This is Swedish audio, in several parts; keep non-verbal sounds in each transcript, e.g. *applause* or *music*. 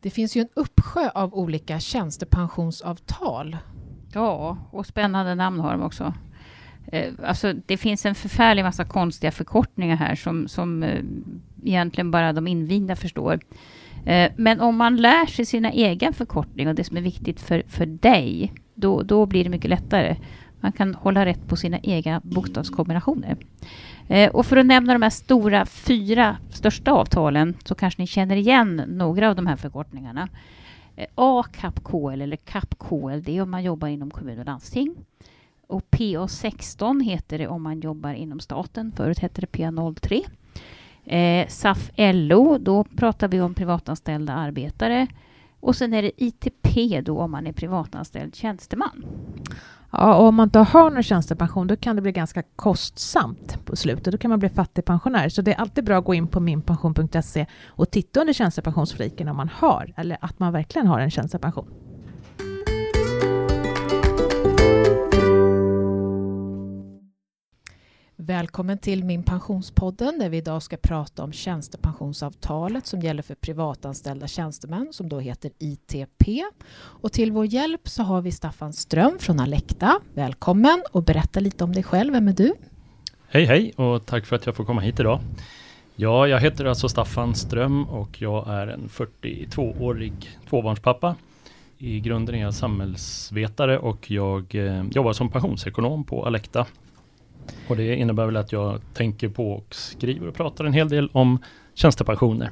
Det finns ju en uppsjö av olika tjänstepensionsavtal. Ja, och spännande namn har de också. Eh, alltså, det finns en förfärlig massa konstiga förkortningar här som, som eh, egentligen bara de invigda förstår. Eh, men om man lär sig sina egna förkortningar och det som är viktigt för, för dig, då, då blir det mycket lättare. Man kan hålla rätt på sina egna bokstavskombinationer. Eh, och för att nämna de här stora fyra största avtalen så kanske ni känner igen några av de här förkortningarna. Eh, A KAP-KL eller KAP-KL, det är om man jobbar inom kommun och landsting. Och PA16 heter det om man jobbar inom staten. Förut hette det PA03. Eh, SAF-LO, då pratar vi om privatanställda arbetare. Och sen är det ITP då om man är privatanställd tjänsteman. Ja, och om man inte har någon tjänstepension då kan det bli ganska kostsamt på slutet. Då kan man bli fattigpensionär. Så det är alltid bra att gå in på minpension.se och titta under tjänstepensionsfliken om man har, eller att man verkligen har en tjänstepension. Välkommen till Min Pensionspodden där vi idag ska prata om tjänstepensionsavtalet som gäller för privatanställda tjänstemän som då heter ITP. Och till vår hjälp så har vi Staffan Ström från Alekta. Välkommen och berätta lite om dig själv. Vem är du? Hej hej och tack för att jag får komma hit idag. Ja, jag heter alltså Staffan Ström och jag är en 42-årig tvåbarnspappa. I grunden är jag samhällsvetare och jag eh, jobbar som pensionsekonom på Alekta och det innebär väl att jag tänker på och skriver och pratar en hel del om tjänstepensioner.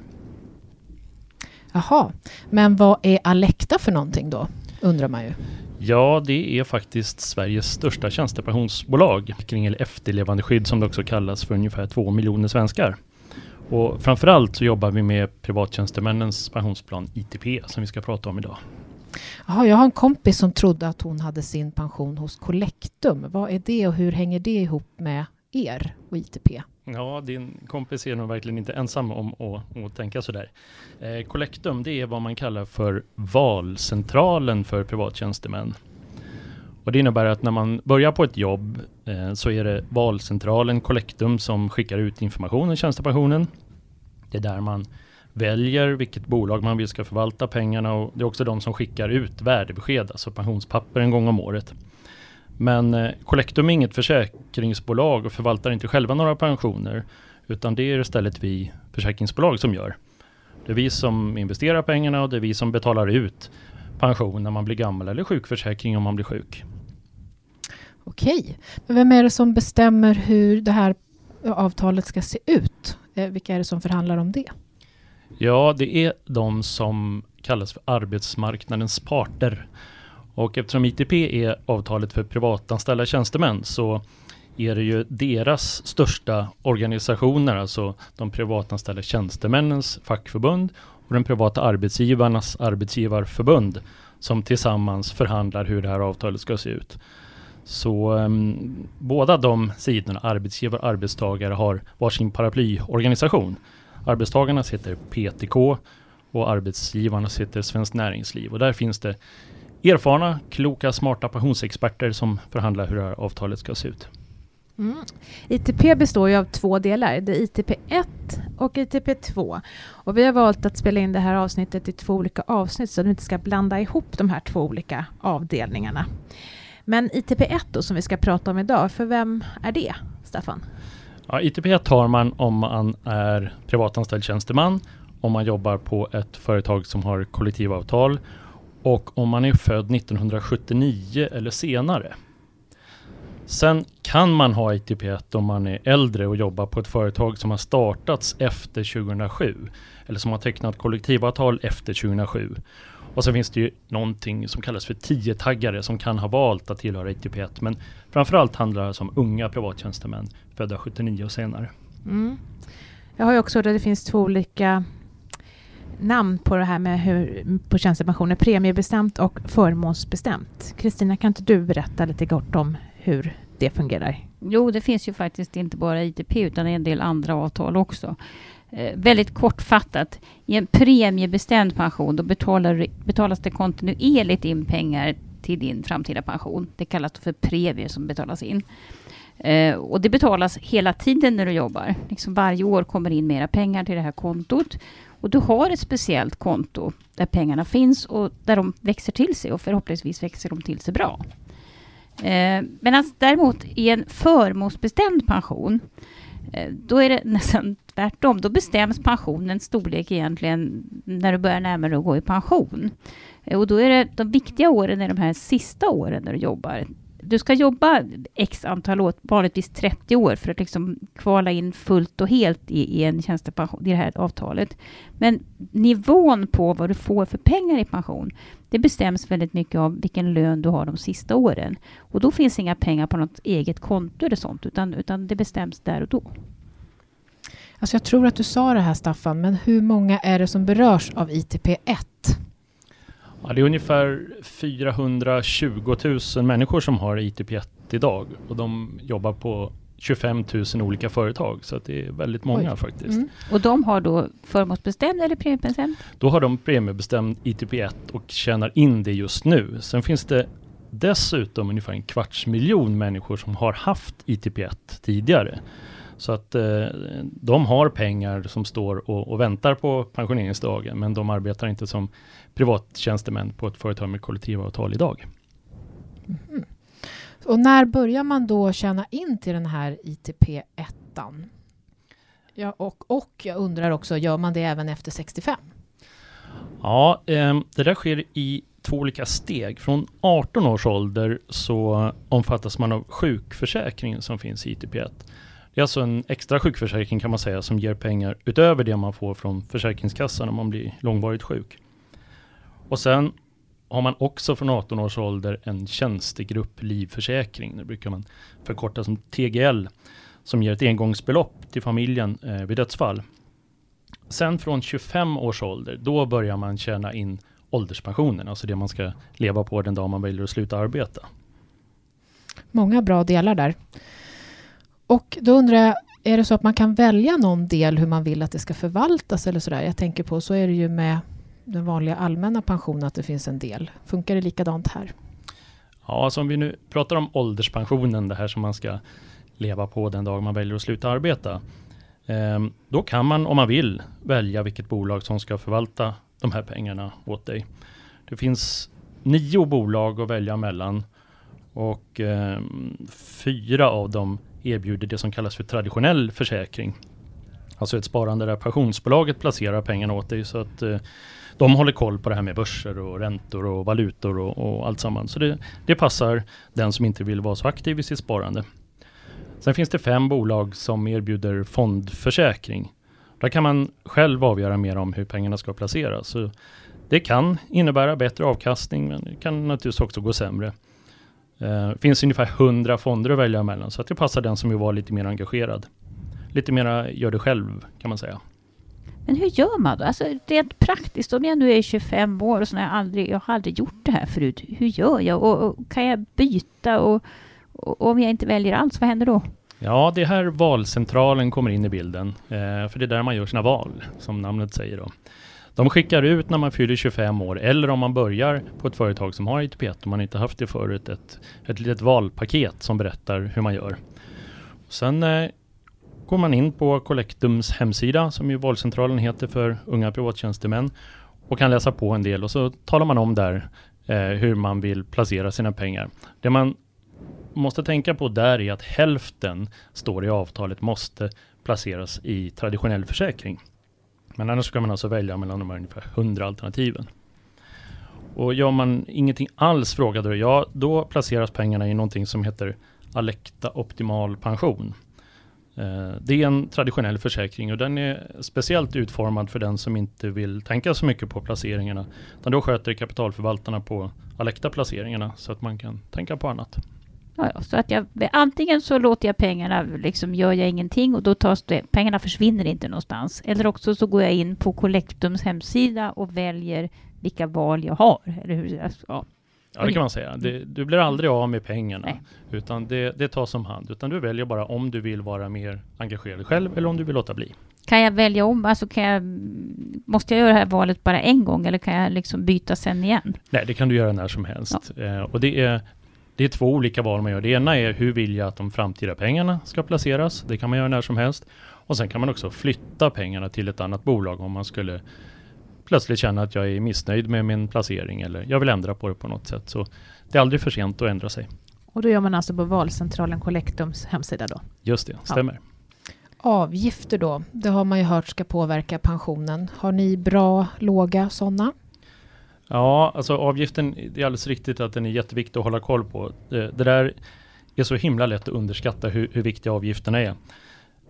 Jaha, men vad är Alekta för någonting då? Undrar man ju. Ja, det är faktiskt Sveriges största tjänstepensionsbolag kring eller efterlevandeskydd som det också kallas för ungefär två miljoner svenskar. Och framförallt så jobbar vi med privattjänstemännens pensionsplan ITP som vi ska prata om idag. Jaha, jag har en kompis som trodde att hon hade sin pension hos Collectum. Vad är det och hur hänger det ihop med er och ITP? Ja, din kompis är nog verkligen inte ensam om att, att tänka sådär. Eh, Collectum, det är vad man kallar för valcentralen för privattjänstemän. Och det innebär att när man börjar på ett jobb eh, så är det valcentralen Collectum som skickar ut information om tjänstepensionen. Det är där man väljer vilket bolag man vill ska förvalta pengarna och det är också de som skickar ut värdebesked, alltså pensionspapper en gång om året. Men eh, Collectum är inget försäkringsbolag och förvaltar inte själva några pensioner utan det är istället vi försäkringsbolag som gör. Det är vi som investerar pengarna och det är vi som betalar ut pension när man blir gammal eller sjukförsäkring om man blir sjuk. Okej, men vem är det som bestämmer hur det här avtalet ska se ut? Eh, vilka är det som förhandlar om det? Ja, det är de som kallas för arbetsmarknadens parter. Och eftersom ITP är avtalet för privatanställda tjänstemän så är det ju deras största organisationer, alltså de privatanställda tjänstemännens fackförbund och den privata arbetsgivarnas arbetsgivarförbund som tillsammans förhandlar hur det här avtalet ska se ut. Så um, båda de sidorna, arbetsgivare och arbetstagare, har varsin paraplyorganisation. Arbetstagarna heter PTK och arbetsgivarna heter Svenskt Näringsliv. Och där finns det erfarna, kloka, smarta pensionsexperter som förhandlar hur det här avtalet ska se ut. Mm. ITP består ju av två delar. Det är ITP 1 och ITP 2. Och vi har valt att spela in det här avsnittet i två olika avsnitt så att vi inte ska blanda ihop de här två olika avdelningarna. Men ITP 1 då, som vi ska prata om idag, för vem är det, Staffan? Ja, ITP tar man om man är privatanställd tjänsteman, om man jobbar på ett företag som har kollektivavtal och om man är född 1979 eller senare. Sen kan man ha ITP1 om man är äldre och jobbar på ett företag som har startats efter 2007 eller som har tecknat kollektivavtal efter 2007. Och så finns det ju någonting som kallas för 10-taggare som kan ha valt att tillhöra ITP1 men framförallt handlar det om unga privattjänstemän födda 79 och senare. Mm. Jag har ju också hört att det finns två olika namn på det här med hur, på tjänstepensioner, premiebestämt och förmånsbestämt. Kristina, kan inte du berätta lite kort om hur det fungerar? Jo, det finns ju faktiskt inte bara ITP utan en del andra avtal också. Eh, väldigt kortfattat, i en premiebestämd pension då betalar, betalas det kontinuerligt in pengar till din framtida pension. Det kallas för premier som betalas in. Eh, och det betalas hela tiden när du jobbar. Liksom varje år kommer in mera pengar till det här kontot. Och du har ett speciellt konto där pengarna finns och där de växer till sig och förhoppningsvis växer de till sig bra. Eh, Medan däremot i en förmånsbestämd pension, Eh, då är det *laughs* nästan tvärtom. Då bestäms pensionens storlek egentligen när du börjar närma dig att gå i pension. Eh, och då är det de viktiga åren är de här sista åren när du jobbar. Du ska jobba x antal år, vanligtvis 30 år, för att liksom kvala in fullt och helt i, i en tjänstepension, i det här avtalet. Men nivån på vad du får för pengar i pension, det bestäms väldigt mycket av vilken lön du har de sista åren. Och då finns inga pengar på något eget konto eller sånt, utan, utan det bestäms där och då. Alltså jag tror att du sa det här Staffan, men hur många är det som berörs av ITP 1? Ja, det är ungefär 420 000 människor som har ITP1 idag och de jobbar på 25 000 olika företag så det är väldigt många Oj. faktiskt. Mm. Och de har då förmånsbestämd eller premiebestämd? Då har de premiebestämd ITP1 och tjänar in det just nu. Sen finns det dessutom ungefär en kvarts miljon människor som har haft ITP1 tidigare. Så att eh, de har pengar som står och, och, väntar på pensioneringsdagen, men de arbetar inte som privattjänstemän på ett företag med kollektivavtal idag. Mm. Och när börjar man då tjäna in till den här ITP 1? Ja, och, och jag undrar också, gör man det även efter 65? Ja, eh, det där sker i två olika steg. Från 18 års ålder så omfattas man av sjukförsäkringen som finns i ITP1. Det är alltså en extra sjukförsäkring kan man säga som ger pengar utöver det man får från Försäkringskassan om man blir långvarigt sjuk. Och sen har man också från 18 års ålder en tjänstegrupp livförsäkring. Det brukar man förkorta som TGL som ger ett engångsbelopp till familjen eh, vid dödsfall. Sen från 25 års ålder, då börjar man tjäna in ålderspensionen, alltså det man ska leva på den dag man väljer att sluta arbeta. Många bra delar där. Och då undrar jag, är det så att man kan välja någon del hur man vill att det ska förvaltas eller sådär? Jag tänker på, så är det ju med den vanliga allmänna pensionen att det finns en del. Funkar det likadant här? Ja, alltså om vi nu pratar om ålderspensionen, det här som man ska leva på den dag man väljer att sluta arbeta. Ehm, då kan man om man vill välja vilket bolag som ska förvalta de här pengarna åt dig. Det finns nio bolag att välja mellan och ehm, fyra av dem erbjuder det som kallas för traditionell försäkring. Alltså ett sparande där pensionsbolaget placerar pengarna åt dig så att eh, de håller koll på det här med börser och räntor och valutor och, och allt samman. Så det, det passar den som inte vill vara så aktiv i sitt sparande. Sen finns det fem bolag som erbjuder fondförsäkring. Där kan man själv avgöra mer om hur pengarna ska placeras. Så det kan innebära bättre avkastning men det kan naturligtvis också gå sämre. Det uh, finns ungefär 100 fonder att välja mellan så att det passar den som vill vara lite mer engagerad. Lite mera gör det själv kan man säga. Men hur gör man då? Alltså rent praktiskt, om jag nu är 25 år och så har jag, aldrig, jag har aldrig gjort det här förut. Hur gör jag? Och, och kan jag byta? Och, och, om jag inte väljer alls, vad händer då? Ja, det är här valcentralen kommer in i bilden. Eh, för det är där man gör sina val, som namnet säger. Då. De skickar ut när man fyller 25 år eller om man börjar på ett företag som har ITP1 och man inte haft det förut, ett, ett litet valpaket som berättar hur man gör. Sen eh, går man in på Collectums hemsida som ju valcentralen heter för unga privattjänstemän och kan läsa på en del och så talar man om där eh, hur man vill placera sina pengar. Det man måste tänka på där är att hälften, står i avtalet, måste placeras i traditionell försäkring. Men annars kan man alltså välja mellan de här ungefär 100 alternativen. Och gör man ingenting alls frågade du, ja då placeras pengarna i någonting som heter Alecta Optimal Pension. Eh, det är en traditionell försäkring och den är speciellt utformad för den som inte vill tänka så mycket på placeringarna. Utan då sköter kapitalförvaltarna på Alecta placeringarna så att man kan tänka på annat. Ja, så att jag, antingen så låter jag pengarna, liksom gör jag ingenting och då tas det, pengarna försvinner inte någonstans. Eller också så går jag in på Collectums hemsida och väljer vilka val jag har. Eller hur? Ja. Ja, det kan man säga. Det, du blir aldrig av med pengarna. Nej. Utan det, det tas om hand. Utan du väljer bara om du vill vara mer engagerad själv eller om du vill låta bli. Kan jag välja om? Alltså kan jag, måste jag göra det här valet bara en gång eller kan jag liksom byta sen igen? Nej, det kan du göra när som helst. Ja. Eh, och det är, det är två olika val man gör. Det ena är hur vill jag att de framtida pengarna ska placeras? Det kan man göra när som helst. Och sen kan man också flytta pengarna till ett annat bolag om man skulle plötsligt känna att jag är missnöjd med min placering eller jag vill ändra på det på något sätt. Så det är aldrig för sent att ändra sig. Och då gör man alltså på valcentralen Collectums hemsida då? Just det, stämmer. Ja. Avgifter då, det har man ju hört ska påverka pensionen. Har ni bra, låga sådana? Ja, alltså avgiften, det är alldeles riktigt att den är jätteviktig att hålla koll på. Det, det där är så himla lätt att underskatta hur, hur viktiga avgifterna är.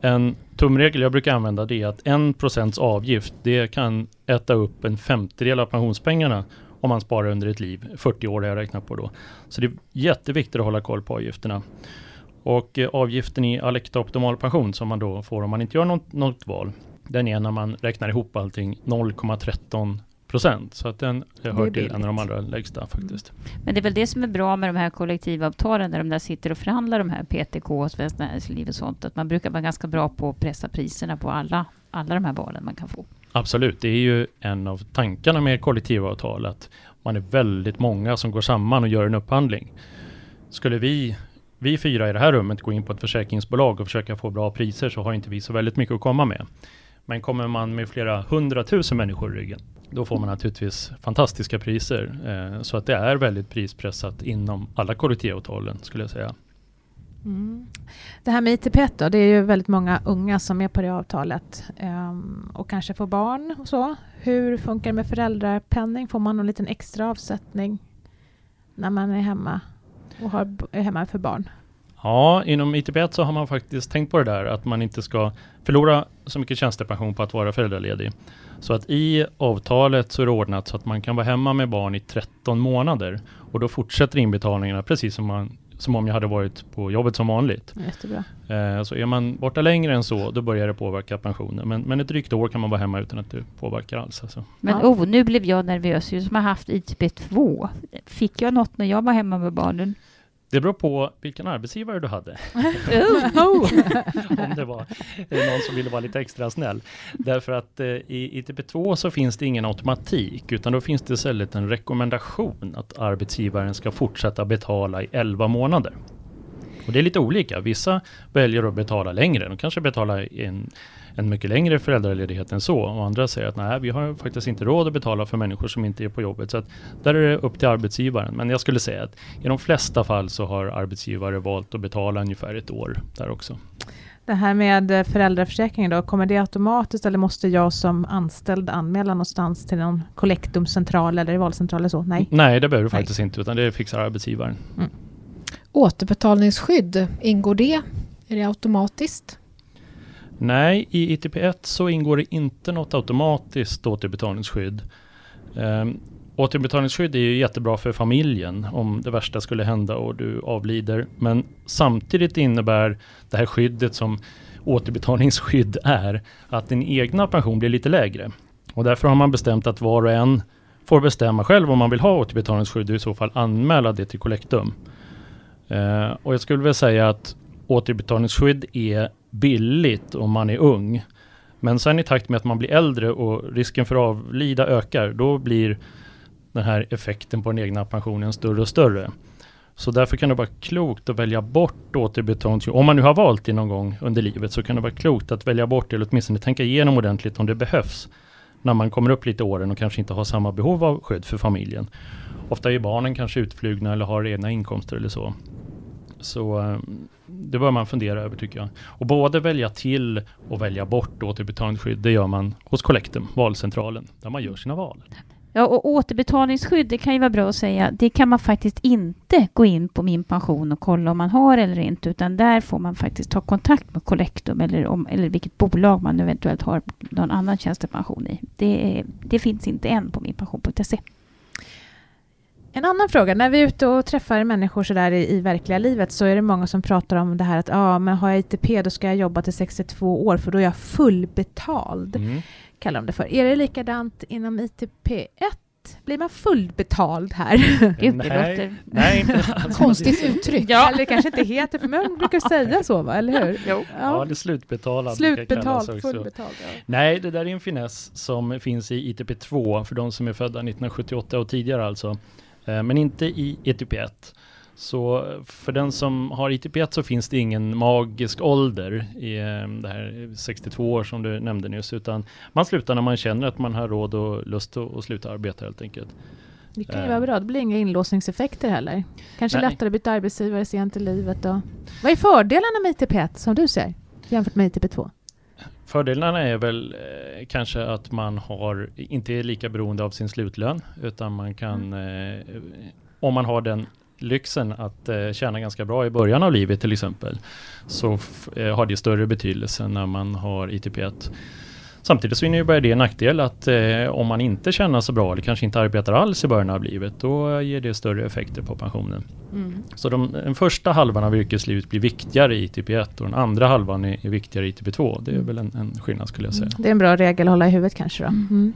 En tumregel jag brukar använda det är att en procents avgift det kan äta upp en femtedel av pensionspengarna om man sparar under ett liv. 40 år har jag räknat på då. Så det är jätteviktigt att hålla koll på avgifterna. Och eh, avgiften i Alecta Optimal Pension som man då får om man inte gör något, något val. Den är när man räknar ihop allting 0,13 procent. Så att den hör till en av de allra lägsta faktiskt. Mm. Men det är väl det som är bra med de här kollektivavtalen när de där sitter och förhandlar de här PTK, Svenskt Näringsliv och sånt. Att man brukar vara ganska bra på att pressa priserna på alla, alla de här valen man kan få. Absolut, det är ju en av tankarna med kollektivavtal att man är väldigt många som går samman och gör en upphandling. Skulle vi vi fyra i det här rummet gå in på ett försäkringsbolag och försöka få bra priser så har inte vi så väldigt mycket att komma med. Men kommer man med flera hundratusen människor i ryggen då får man naturligtvis fantastiska priser. Eh, så att det är väldigt prispressat inom alla kollektivavtalen skulle jag säga. Mm. Det här med ITP då, det är ju väldigt många unga som är på det avtalet um, och kanske får barn och så. Hur funkar det med föräldrapenning? Får man någon liten extra avsättning när man är hemma och har, är hemma för barn? Ja, inom ITP så har man faktiskt tänkt på det där att man inte ska förlora så mycket tjänstepension på att vara föräldraledig. Så att i avtalet så är det ordnat så att man kan vara hemma med barn i 13 månader och då fortsätter inbetalningarna precis som, man, som om jag hade varit på jobbet som vanligt. Jättebra. Eh, så är man borta längre än så, då börjar det påverka pensionen. Men, men ett drygt år kan man vara hemma utan att det påverkar alls. Alltså. Men oh, nu blev jag nervös. Jag som har haft ITP 2. Fick jag något när jag var hemma med barnen? Det beror på vilken arbetsgivare du hade. *laughs* Oh. *laughs* Om det var någon som ville vara lite extra snäll. Därför att eh, i ITP2 så finns det ingen automatik utan då finns det istället en rekommendation att arbetsgivaren ska fortsätta betala i 11 månader. Och det är lite olika. Vissa väljer att betala längre. De kanske betalar en en mycket längre föräldraledighet än så. Och andra säger att nej, vi har faktiskt inte råd att betala för människor som inte är på jobbet. Så att där är det upp till arbetsgivaren. Men jag skulle säga att i de flesta fall så har arbetsgivare valt att betala ungefär ett år där också. Det här med föräldraförsäkringen då, kommer det automatiskt eller måste jag som anställd anmäla någonstans till någon kollektumcentral eller valcentral eller så? Nej, Nej det behöver du faktiskt inte utan det fixar arbetsgivaren. Mm. Återbetalningsskydd, ingår det? Är det automatiskt? Nej, i ITP1 så ingår det inte något automatiskt återbetalningsskydd. Um, återbetalningsskydd är ju jättebra för familjen om det värsta skulle hända och du avlider. Men samtidigt innebär det här skyddet som återbetalningsskydd är att din egna pension blir lite lägre. Och därför har man bestämt att var och en får bestämma själv om man vill ha återbetalningsskydd och i så fall anmäla det till Collectum. Uh, och jag skulle vilja säga att återbetalningsskydd är billigt om man är ung. Men sen i takt med att man blir äldre och risken för att avlida ökar, då blir den här effekten på den egna pensionen större och större. Så därför kan det vara klokt att välja bort återbetalning. Om man nu har valt det någon gång under livet så kan det vara klokt att välja bort det eller åtminstone tänka igenom ordentligt om det behövs. När man kommer upp lite åren och kanske inte har samma behov av skydd för familjen. Ofta är barnen kanske utflugna eller har egna inkomster eller så. Så eh, det bör man fundera över tycker jag. Och både välja till och välja bort återbetalningsskydd, det gör man hos Collectum, valcentralen, där man gör sina val. Ja, och återbetalningsskydd, det kan ju vara bra att säga, det kan man faktiskt inte gå in på min pension och kolla om man har eller inte, utan där får man faktiskt ta kontakt med Collectum eller, om, eller vilket bolag man eventuellt har någon annan tjänstepension i. Det, det finns inte än på minpension.se. En annan fråga, när vi är ute och träffar människor så där i, i verkliga livet så är det många som pratar om det här att ja, men har jag ITP då ska jag jobba till 62 år för då är jag fullbetald. Mm. Kallar de det för. Är det likadant inom ITP1? Blir man fullbetald här? *laughs* Gud, nej, låter... nej, inte alls. *laughs* Konstigt uttryck. Ja. Eller kanske inte heter, för man brukar säga så, va? eller hur? Jo. Ja, det är slutbetalad. Slutbetald, fullbetald. Ja. Nej, det där är en finess som finns i ITP2 för de som är födda 1978 och tidigare alltså. Eh, men inte i ETP1. Så för den som har ITP1 så finns det ingen magisk ålder i eh, det här 62 år som du nämnde nyss, utan man slutar när man känner att man har råd och lust att, sluta arbeta helt enkelt. Det kan ju vara bra, det blir inga inlåsningseffekter heller. Kanske Nej. lättare att byta arbetsgivare sent i livet. Och... Vad är fördelarna med ITP1 som du ser jämfört med ITP2? Fördelarna är väl eh, kanske att man har, inte är lika beroende av sin slutlön, utan man kan, eh, om man har den lyxen att eh, tjäna ganska bra i början av livet till exempel, så f- eh, har det större betydelse när man har ITP1. Samtidigt så innebär det en nackdel att eh, om man inte tjänar så bra eller kanske inte arbetar alls i början av livet, då ger det större effekter på pensionen. Så de, den första halvan av yrkeslivet blir viktigare i ITP1 och den andra halvan är, är viktigare i ITP2. Det är väl en, en skillnad skulle jag säga. Det är en bra regel att hålla i huvudet kanske då. Mm. Mm.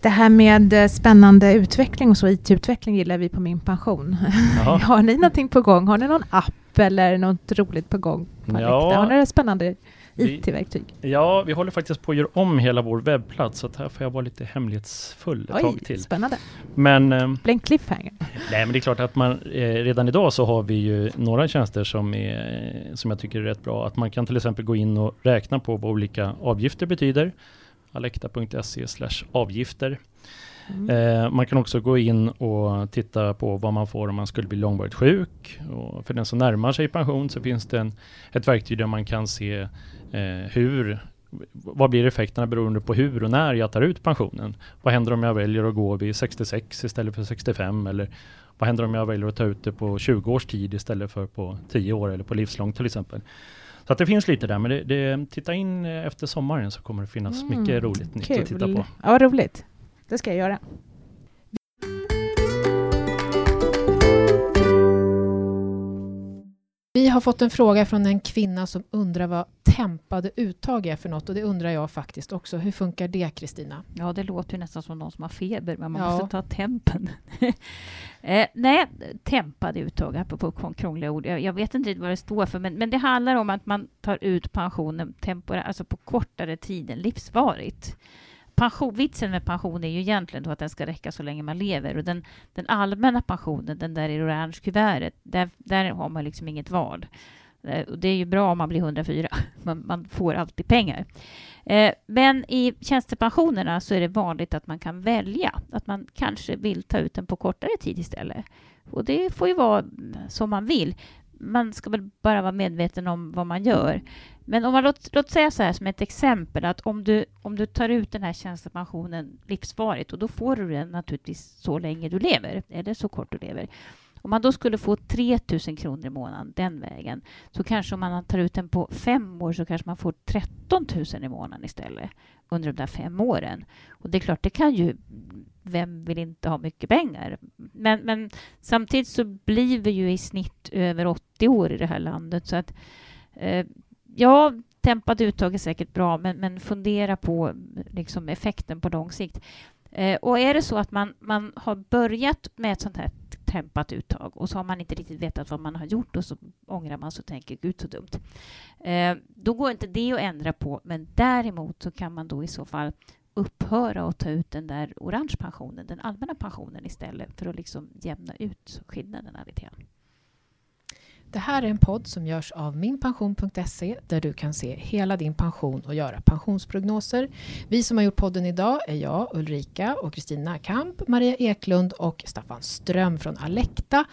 Det här med eh, spännande utveckling och så, IT-utveckling gillar vi på Min Pension. *laughs* Har ni någonting på gång? Har ni någon app eller något roligt på gång? På Ja. Har ni några spännande IT-verktyg? Ja, vi håller faktiskt på att göra om hela vår webbplats så här får jag vara lite hemlighetsfull ett Oj, tag till. spännande. Men, eh, Blir en cliffhanger. nej, men det är klart att man eh, redan idag så har vi ju några tjänster som, är, som jag tycker är rätt bra. Att man kan till exempel gå in och räkna på vad olika avgifter betyder. alekta.se avgifter. Mm. Eh, man kan också gå in och titta på vad man får om man skulle bli långvarigt sjuk. Och för den som närmar sig pension så finns det en, ett verktyg där man kan se eh, hur vad blir effekterna beroende på hur och när jag tar ut pensionen? Vad händer om jag väljer att gå vid 66 istället för 65? Eller vad händer om jag väljer att ta ut det på 20 års tid istället för på 10 år eller på livslångt till exempel? Så att det finns lite där, men det, det, titta in efter sommaren så kommer det finnas Mm, mycket roligt nytt att titta på. Ja, roligt. Det ska jag göra. Vi har fått en fråga från en kvinna som undrar vad tempade uttag är för något och det undrar jag faktiskt också. Hur funkar det Kristina? Ja, det låter ju nästan som någon som har feber, men man Ja. måste ta tempen. *laughs* eh, nej, tempade uttag, apropå krångliga ord. Jag, jag vet inte riktigt vad det står för, men, men det handlar om att man tar ut pensionen temporärt, alltså på kortare tid än livsvarigt. Pension, vitsen med pension är ju egentligen då att den ska räcka så länge man lever. Och den, den allmänna pensionen, den där i orange kuvertet, där, där har man liksom inget val. Eh, och det är ju bra om man blir 104. *laughs* Man, man får alltid pengar. Eh, men i tjänstepensionerna så är det vanligt att man kan välja att man kanske vill ta ut den på kortare tid istället. Och det får ju vara som man vill. Man ska väl bara vara medveten om vad man gör. Men om man låt, låt säga så här som ett exempel att om du, om du tar ut den här tjänstepensionen livsvarigt och då får du den naturligtvis så länge du lever eller så kort du lever. Om man då skulle få 3 000 kronor i månaden den vägen så kanske om man tar ut den på fem år så kanske man får 13 000 i månaden istället under de där fem åren. Och det är klart, det kan ju... Vem vill inte ha mycket pengar? Men, men samtidigt så blir vi ju i snitt över 80 år i det här landet. Så att, eh, ja, tempat uttag är säkert bra, men, men fundera på liksom, effekten på lång sikt. Eh, och är det så att man, man har börjat med ett sånt här tempat uttag och så har man inte riktigt vetat vad man har gjort och så ångrar man sig och tänker gud så dumt. Eh, då går inte det att ändra på, men däremot så kan man då i så fall upphöra och ta ut den där orange pensionen, den allmänna pensionen istället för att liksom jämna ut skillnaderna lite grann. Det här är en podd som görs av minpension.se där du kan se hela din pension och göra pensionsprognoser. Vi som har gjort podden idag är jag, Ulrika och Kristina Kamp, Maria Eklund och Staffan Ström från Alekta.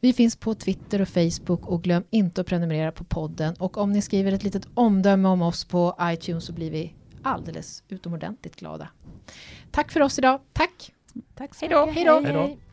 Vi finns på Twitter och Facebook och glöm inte att prenumerera på podden och om ni skriver ett litet omdöme om oss på iTunes så blir vi alldeles utomordentligt glada. Tack för oss idag. Tack! Tack så Hej då. mycket. Hej då. Hej då.